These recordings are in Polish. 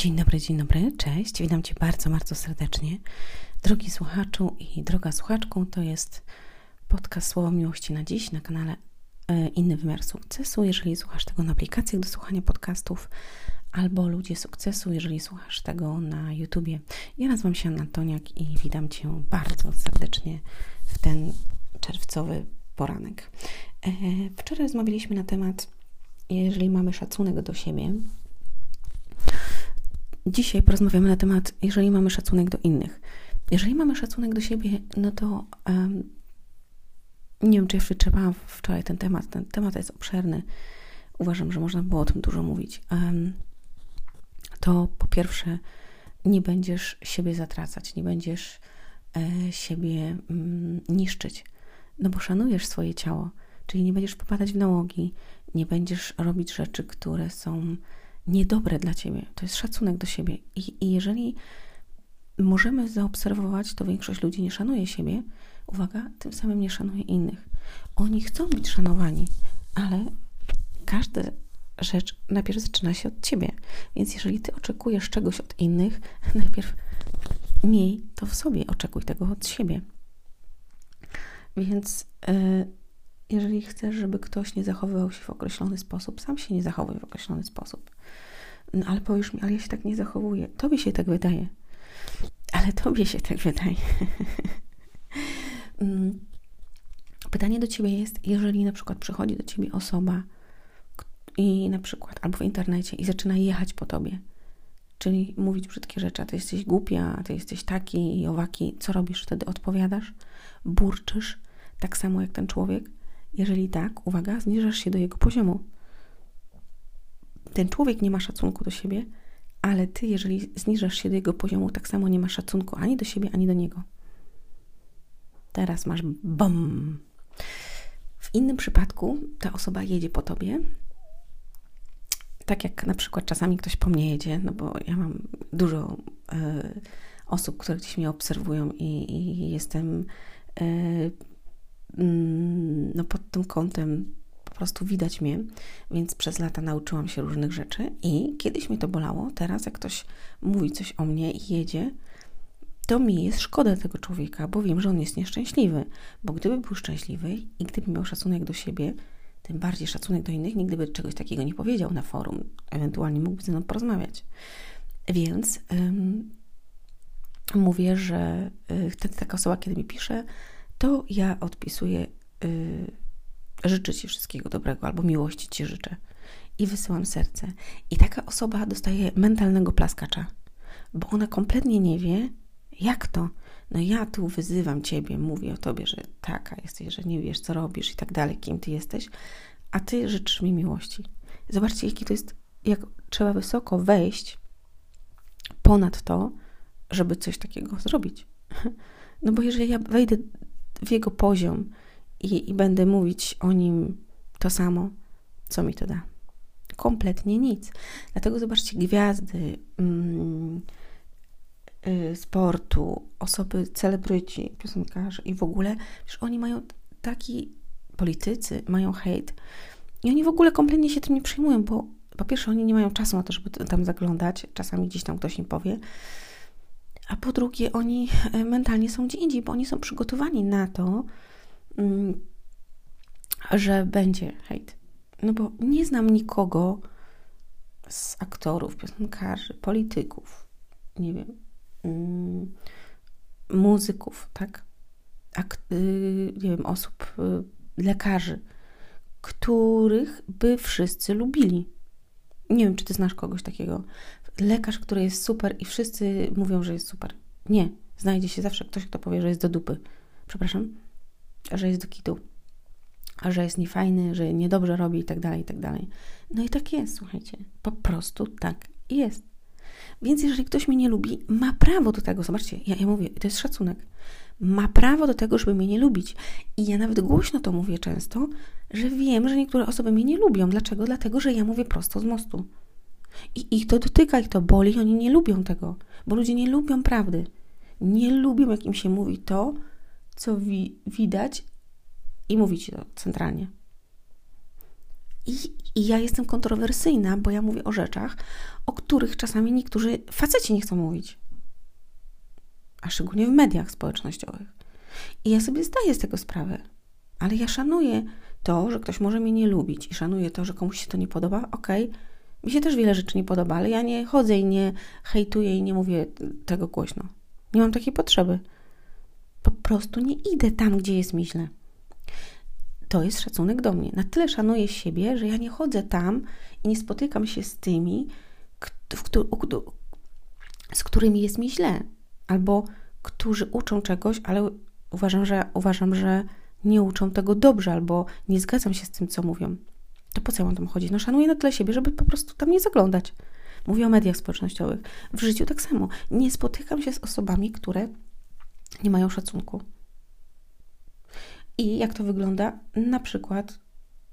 Dzień dobry, dzień dobry, cześć. Witam Cię bardzo, bardzo serdecznie. Drogi słuchaczu i droga słuchaczką, to jest podcast Słowo Miłości na dziś na kanale e, Inny Wymiar Sukcesu. Jeżeli słuchasz tego na aplikacjach do słuchania podcastów, albo Ludzie Sukcesu, jeżeli słuchasz tego na YouTubie. Ja nazywam się Anna Antoniak i witam Cię bardzo serdecznie w ten czerwcowy poranek. E, wczoraj rozmawialiśmy na temat, jeżeli mamy szacunek do siebie, Dzisiaj porozmawiamy na temat, jeżeli mamy szacunek do innych. Jeżeli mamy szacunek do siebie, no to um, nie wiem, czy jeszcze trzeba wczoraj ten temat. Ten temat jest obszerny. Uważam, że można było o tym dużo mówić. Um, to po pierwsze, nie będziesz siebie zatracać, nie będziesz e, siebie mm, niszczyć, no bo szanujesz swoje ciało, czyli nie będziesz popadać w nałogi, nie będziesz robić rzeczy, które są niedobre dla ciebie. To jest szacunek do siebie. I, I jeżeli możemy zaobserwować, to większość ludzi nie szanuje siebie, uwaga, tym samym nie szanuje innych. Oni chcą być szanowani, ale każda rzecz najpierw zaczyna się od ciebie. Więc jeżeli ty oczekujesz czegoś od innych, najpierw miej to w sobie, oczekuj tego od siebie. Więc yy, jeżeli chcesz, żeby ktoś nie zachowywał się w określony sposób, sam się nie zachowuj w określony sposób. No ale powiesz mi, ale ja się tak nie zachowuję. Tobie się tak wydaje. Ale tobie się tak wydaje. Mm. Pytanie do ciebie jest, jeżeli na przykład przychodzi do ciebie osoba i na przykład albo w internecie i zaczyna jechać po tobie, czyli mówić brzydkie rzeczy, a ty jesteś głupia, a ty jesteś taki i owaki, co robisz wtedy? Odpowiadasz? Burczysz? Tak samo jak ten człowiek? Jeżeli tak, uwaga, zniżasz się do jego poziomu ten człowiek nie ma szacunku do siebie, ale ty, jeżeli zniżasz się do jego poziomu, tak samo nie masz szacunku ani do siebie, ani do niego. Teraz masz bom. W innym przypadku ta osoba jedzie po tobie. Tak jak na przykład czasami ktoś po mnie jedzie, no bo ja mam dużo y, osób, które gdzieś mnie obserwują i, i jestem y, no pod tym kątem prostu widać mnie, więc przez lata nauczyłam się różnych rzeczy i kiedyś mi to bolało, teraz jak ktoś mówi coś o mnie i jedzie, to mi jest szkoda tego człowieka, bo wiem, że on jest nieszczęśliwy, bo gdyby był szczęśliwy i gdyby miał szacunek do siebie, tym bardziej szacunek do innych, nigdy by czegoś takiego nie powiedział na forum, ewentualnie mógłby ze mną porozmawiać. Więc ym, mówię, że y, wtedy taka osoba, kiedy mi pisze, to ja odpisuję y, życzę Ci wszystkiego dobrego albo miłości Ci życzę. I wysyłam serce. I taka osoba dostaje mentalnego plaskacza, bo ona kompletnie nie wie, jak to. No ja tu wyzywam Ciebie, mówię o Tobie, że taka jesteś, że nie wiesz, co robisz i tak dalej, kim Ty jesteś, a Ty życzysz mi miłości. Zobaczcie, jaki to jest, jak trzeba wysoko wejść ponad to, żeby coś takiego zrobić. No bo jeżeli ja wejdę w jego poziom, i, i będę mówić o nim to samo, co mi to da. Kompletnie nic. Dlatego zobaczcie, gwiazdy mm, y, sportu, osoby, celebryci, piosenkarze i w ogóle, że oni mają taki, politycy mają hejt i oni w ogóle kompletnie się tym nie przejmują, bo po pierwsze oni nie mają czasu na to, żeby tam zaglądać, czasami gdzieś tam ktoś im powie, a po drugie oni y, mentalnie są gdzie indziej, bo oni są przygotowani na to, Mm, że będzie hejt. No bo nie znam nikogo z aktorów, piosenkarzy, polityków, nie wiem, mm, muzyków, tak? Ak y, nie wiem, osób, y, lekarzy, których by wszyscy lubili. Nie wiem, czy ty znasz kogoś takiego. Lekarz, który jest super i wszyscy mówią, że jest super. Nie. Znajdzie się zawsze ktoś, kto powie, że jest do dupy. Przepraszam że jest do kitu, a że jest niefajny, że niedobrze robi i tak dalej, i tak dalej. No i tak jest, słuchajcie. Po prostu tak jest. Więc jeżeli ktoś mnie nie lubi, ma prawo do tego. Zobaczcie, ja, ja mówię, to jest szacunek. Ma prawo do tego, żeby mnie nie lubić. I ja nawet głośno to mówię często, że wiem, że niektóre osoby mnie nie lubią. Dlaczego? Dlatego, że ja mówię prosto z mostu. I ich to dotyka, ich to boli, oni nie lubią tego, bo ludzie nie lubią prawdy. Nie lubią, jak im się mówi to, co wi widać i mówić to centralnie. I, I ja jestem kontrowersyjna, bo ja mówię o rzeczach, o których czasami niektórzy faceci nie chcą mówić. A szczególnie w mediach społecznościowych. I ja sobie zdaję z tego sprawę. Ale ja szanuję to, że ktoś może mnie nie lubić i szanuję to, że komuś się to nie podoba. Okej, okay. Mi się też wiele rzeczy nie podoba, ale ja nie chodzę i nie hejtuję i nie mówię tego głośno. Nie mam takiej potrzeby. Po prostu nie idę tam, gdzie jest mi źle. To jest szacunek do mnie. Na tyle szanuję siebie, że ja nie chodzę tam i nie spotykam się z tymi, z którymi jest mi źle, albo którzy uczą czegoś, ale uważam, że uważam, że nie uczą tego dobrze, albo nie zgadzam się z tym, co mówią. To po co ja mam tam chodzić? No szanuję na tyle siebie, żeby po prostu tam nie zaglądać. Mówię o mediach społecznościowych. W życiu tak samo. Nie spotykam się z osobami, które nie mają szacunku. I jak to wygląda? Na przykład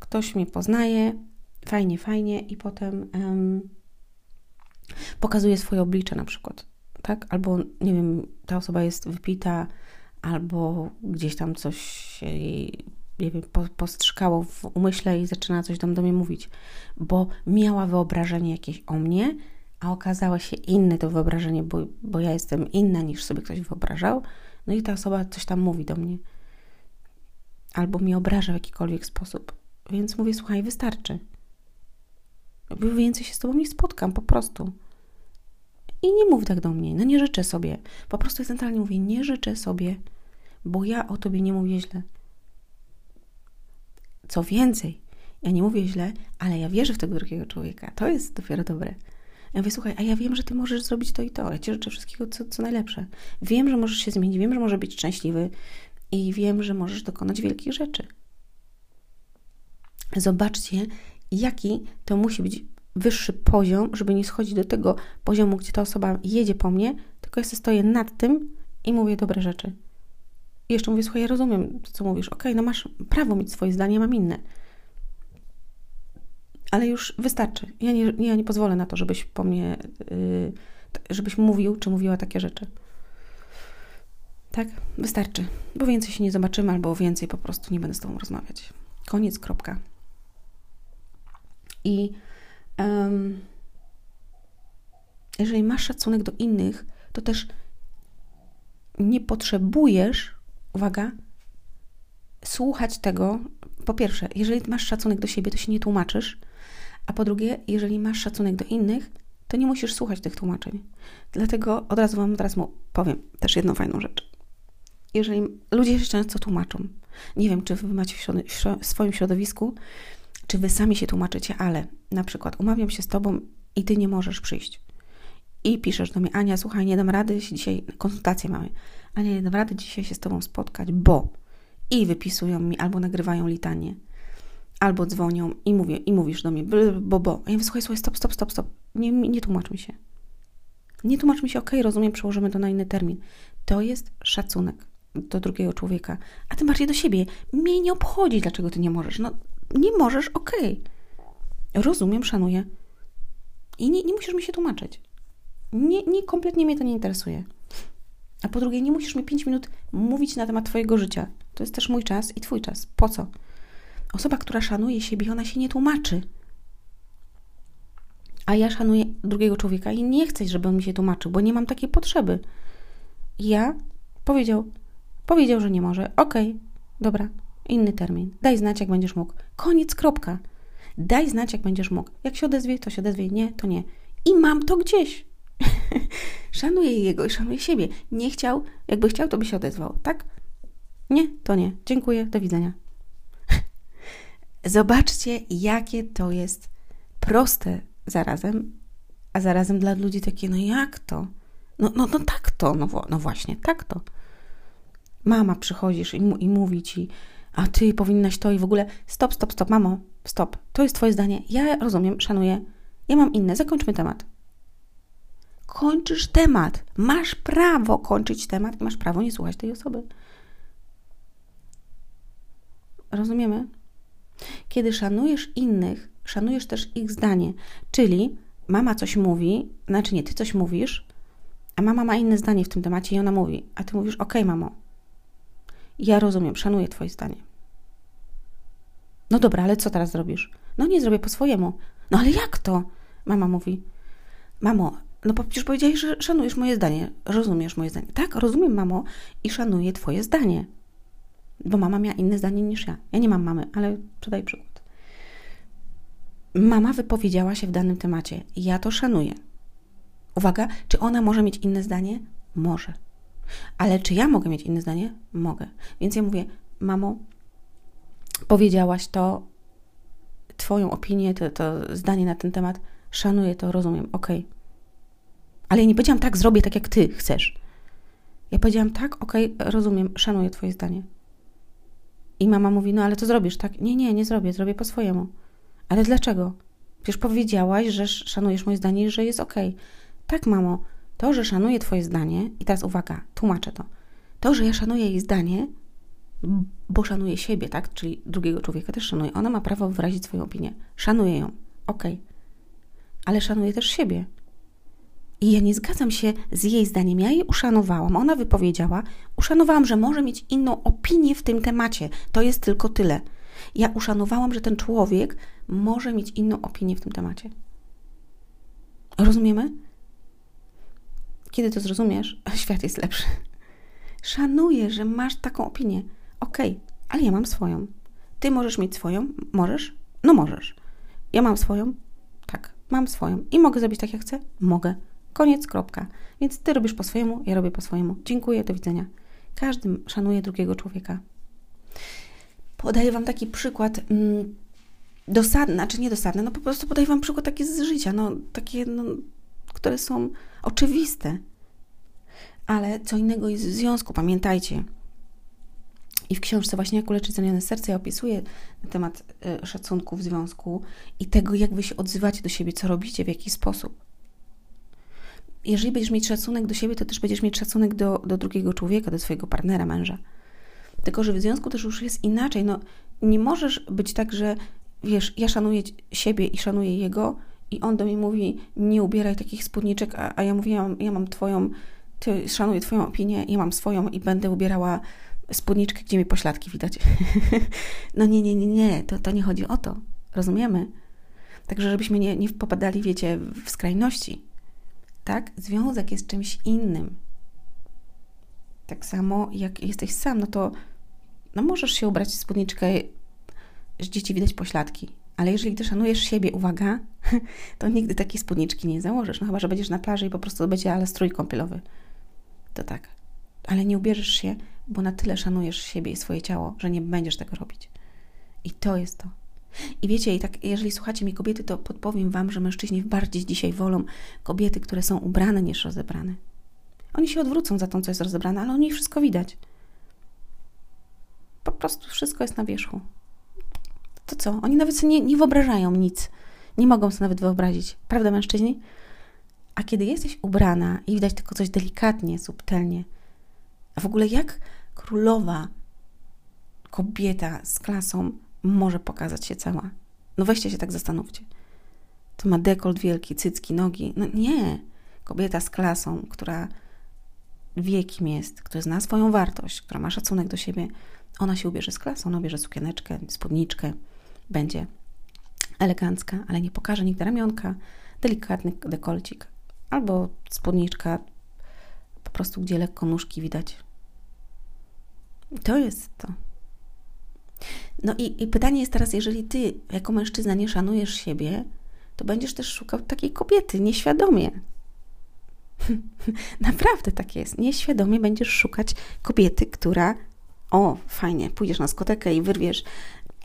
ktoś mnie poznaje, fajnie, fajnie, i potem pokazuje swoje oblicze na przykład, tak? Albo, nie wiem, ta osoba jest wypita, albo gdzieś tam coś jej, nie wiem, postrzykało w umyśle i zaczyna coś tam do mnie mówić, bo miała wyobrażenie jakieś o mnie, a okazało się inne to wyobrażenie, bo, bo ja jestem inna niż sobie ktoś wyobrażał, no i ta osoba coś tam mówi do mnie. Albo mnie obraża w jakikolwiek sposób. Więc mówię, słuchaj, wystarczy. Więcej się z tobą nie spotkam, po prostu. I nie mów tak do mnie. No nie życzę sobie. Po prostu centralnie mówię, nie życzę sobie, bo ja o tobie nie mówię źle. Co więcej, ja nie mówię źle, ale ja wierzę w tego drugiego człowieka. To jest dopiero dobre. Ja mówię, słuchaj, a ja wiem, że ty możesz zrobić to i to. Ja ci życzę wszystkiego, co, co najlepsze. Wiem, że możesz się zmienić, wiem, że możesz być szczęśliwy i wiem, że możesz dokonać wielkich rzeczy. Zobaczcie, jaki to musi być wyższy poziom, żeby nie schodzić do tego poziomu, gdzie ta osoba jedzie po mnie, tylko ja stoję nad tym i mówię dobre rzeczy. I jeszcze mówię, słuchaj, ja rozumiem, co mówisz. Okej, okay, no masz prawo mieć swoje zdanie, mam inne ale już wystarczy. Ja nie, ja nie pozwolę na to, żebyś po mnie, yy, żebyś mówił czy mówiła takie rzeczy. Tak? Wystarczy. Bo więcej się nie zobaczymy, albo więcej po prostu nie będę z Tobą rozmawiać. Koniec, kropka. I um, jeżeli masz szacunek do innych, to też nie potrzebujesz, uwaga, słuchać tego. Po pierwsze, jeżeli masz szacunek do siebie, to się nie tłumaczysz, a po drugie, jeżeli masz szacunek do innych, to nie musisz słuchać tych tłumaczeń. Dlatego od razu Wam teraz powiem też jedną fajną rzecz. Jeżeli ludzie się często tłumaczą, nie wiem, czy Wy macie w swoim środowisku, czy Wy sami się tłumaczycie, ale na przykład umawiam się z Tobą i Ty nie możesz przyjść. I piszesz do mnie, Ania, słuchaj, nie dam rady, dzisiaj konsultację mamy. Ania, nie dam rady dzisiaj się z Tobą spotkać, bo... I wypisują mi albo nagrywają litanie albo dzwonią i, mówię, i mówisz do mnie, bo, bo. A ja mówię, słuchaj, słuchaj, stop, stop, stop, stop. Nie, nie tłumacz mi się. Nie tłumacz mi się, okej, okay, rozumiem, przełożymy to na inny termin. To jest szacunek do drugiego człowieka, a tym bardziej do siebie. Mnie nie obchodzi, dlaczego ty nie możesz. No, nie możesz, okej. Okay. Rozumiem, szanuję. I nie, nie musisz mi się tłumaczyć. Nie, nie, kompletnie mnie to nie interesuje. A po drugie, nie musisz mi 5 minut mówić na temat Twojego życia. To jest też mój czas i Twój czas. Po co? Osoba, która szanuje siebie, ona się nie tłumaczy. A ja szanuję drugiego człowieka i nie chcę, żeby on mi się tłumaczył, bo nie mam takiej potrzeby. Ja powiedział, powiedział, że nie może. Okej, okay, dobra, inny termin. Daj znać, jak będziesz mógł. Koniec, kropka. Daj znać, jak będziesz mógł. Jak się odezwie, to się odezwie. Nie, to nie. I mam to gdzieś. szanuję jego i szanuję siebie. Nie chciał, jakby chciał, to by się odezwał, tak? Nie, to nie. Dziękuję, do widzenia. Zobaczcie, jakie to jest proste zarazem, a zarazem dla ludzi takie, no jak to? No, no, no tak to, no, no właśnie, tak to. Mama przychodzisz i, i mówi ci, a ty powinnaś to i w ogóle, stop, stop, stop, mamo, stop, to jest twoje zdanie, ja rozumiem, szanuję, ja mam inne, zakończmy temat. Kończysz temat, masz prawo kończyć temat i masz prawo nie słuchać tej osoby. Rozumiemy? Kiedy szanujesz innych, szanujesz też ich zdanie. Czyli mama coś mówi, znaczy nie, ty coś mówisz, a mama ma inne zdanie w tym temacie i ona mówi, a ty mówisz, okej, okay, mamo, ja rozumiem, szanuję twoje zdanie. No dobra, ale co teraz zrobisz? No nie zrobię po swojemu. No ale jak to? Mama mówi. Mamo, no bo przecież powiedziałeś, że szanujesz moje zdanie. Rozumiesz moje zdanie. Tak, rozumiem, mamo, i szanuję twoje zdanie. Bo mama miała inne zdanie niż ja. Ja nie mam mamy, ale podaj przykład. Mama wypowiedziała się w danym temacie. Ja to szanuję. Uwaga, czy ona może mieć inne zdanie? Może. Ale czy ja mogę mieć inne zdanie? Mogę. Więc ja mówię, mamo, powiedziałaś to, Twoją opinię, to, to zdanie na ten temat, szanuję to, rozumiem, okej. Okay. Ale ja nie powiedziałam tak, zrobię tak, jak Ty chcesz. Ja powiedziałam tak, okej, okay, rozumiem, szanuję Twoje zdanie. I mama mówi, no ale co zrobisz, tak? Nie, nie, nie zrobię, zrobię po swojemu. Ale dlaczego? Przecież powiedziałaś, że szanujesz moje zdanie i że jest okej. Okay. Tak, mamo, to, że szanuję Twoje zdanie, i teraz uwaga, tłumaczę to. To, że ja szanuję jej zdanie, bo szanuję siebie, tak? Czyli drugiego człowieka też szanuję. Ona ma prawo wyrazić swoją opinię. Szanuję ją, okej. Okay. Ale szanuję też siebie. I ja nie zgadzam się z jej zdaniem. Ja jej uszanowałam. Ona wypowiedziała. Uszanowałam, że może mieć inną opinię w tym temacie. To jest tylko tyle. Ja uszanowałam, że ten człowiek może mieć inną opinię w tym temacie. Rozumiemy? Kiedy to zrozumiesz, świat jest lepszy. Szanuję, że masz taką opinię. Okej, okay, ale ja mam swoją. Ty możesz mieć swoją? Możesz? No możesz. Ja mam swoją? Tak, mam swoją. I mogę zrobić tak, jak chcę? Mogę. Koniec, kropka. Więc ty robisz po swojemu, ja robię po swojemu. Dziękuję, do widzenia. Każdy szanuje drugiego człowieka. Podaję Wam taki przykład mm, dosadny, znaczy nie dosadny, no po prostu podaję Wam przykład taki z życia, no takie, no, które są oczywiste. Ale co innego jest w związku, pamiętajcie. I w książce właśnie Jak uleczyć zranione serce ja opisuję na temat y, szacunku w związku i tego, jak wy się odzywacie do siebie, co robicie, w jaki sposób. Jeżeli będziesz mieć szacunek do siebie, to też będziesz mieć szacunek do, do drugiego człowieka, do swojego partnera, męża. Tylko, że w związku też już jest inaczej. No, nie możesz być tak, że wiesz, ja szanuję siebie i szanuję jego, i on do mnie mówi, nie ubieraj takich spódniczek, a, a ja mówię, ja mam, ja mam twoją, ty, szanuję twoją opinię, ja mam swoją i będę ubierała spódniczkę, gdzie mi pośladki widać. no nie, nie, nie, nie, to, to nie chodzi o to. Rozumiemy? Także żebyśmy nie, nie popadali, wiecie, w skrajności. Tak? Związek jest czymś innym. Tak samo jak jesteś sam, no to no możesz się ubrać w spódniczkę, że dzieci widać pośladki. Ale jeżeli ty szanujesz siebie, uwaga, to nigdy takiej spódniczki nie założysz. No chyba, że będziesz na plaży i po prostu będzie ale strój kąpielowy. To tak. Ale nie ubierzesz się, bo na tyle szanujesz siebie i swoje ciało, że nie będziesz tego robić. I to jest to. I wiecie, i tak, jeżeli słuchacie mi kobiety, to podpowiem Wam, że mężczyźni bardziej dzisiaj wolą kobiety, które są ubrane niż rozebrane. Oni się odwrócą za tą, co jest rozebrane, ale oni wszystko widać. Po prostu wszystko jest na wierzchu. To co? Oni nawet sobie nie, nie wyobrażają nic. Nie mogą sobie nawet wyobrazić. Prawda, mężczyźni? A kiedy jesteś ubrana i widać tylko coś delikatnie, subtelnie, a w ogóle jak królowa, kobieta z klasą może pokazać się cała? No weźcie się tak zastanówcie. To ma dekolt wielki, cycki, nogi. No nie. Kobieta z klasą, która wie kim jest, która zna swoją wartość, która ma szacunek do siebie, ona się ubierze z klasą, ona ubierze sukieneczkę, spódniczkę, będzie elegancka, ale nie pokaże nigdy ramionka, delikatny dekolcik albo spódniczka po prostu, gdzie lekko nóżki widać. To jest to. No i, i pytanie jest teraz, jeżeli ty jako mężczyzna nie szanujesz siebie, to będziesz też szukał takiej kobiety nieświadomie. Naprawdę tak jest. Nieświadomie będziesz szukać kobiety, która o, fajnie, pójdziesz na skotekę i wyrwiesz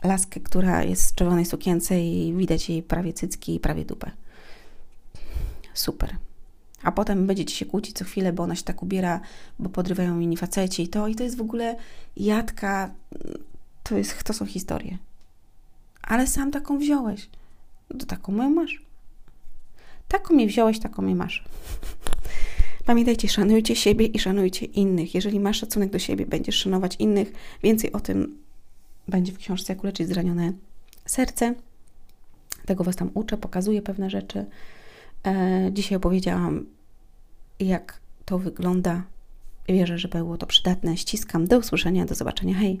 laskę, która jest w czerwonej sukience i widać jej prawie cycki i prawie dupę. Super a potem będziecie się kłócić co chwilę, bo ona się tak ubiera, bo podrywają inni faceci i to, i to jest w ogóle jadka, to, jest, to są historie. Ale sam taką wziąłeś. To taką moją masz. Taką mnie wziąłeś, taką mnie masz. Pamiętajcie, szanujcie siebie i szanujcie innych. Jeżeli masz szacunek do siebie, będziesz szanować innych. Więcej o tym będzie w książce Jak uleczyć zranione serce. Tego Was tam uczę, pokazuję pewne rzeczy. E, dzisiaj opowiedziałam, jak to wygląda. Wierzę, że było to przydatne. Ściskam. Do usłyszenia, do zobaczenia. Hej!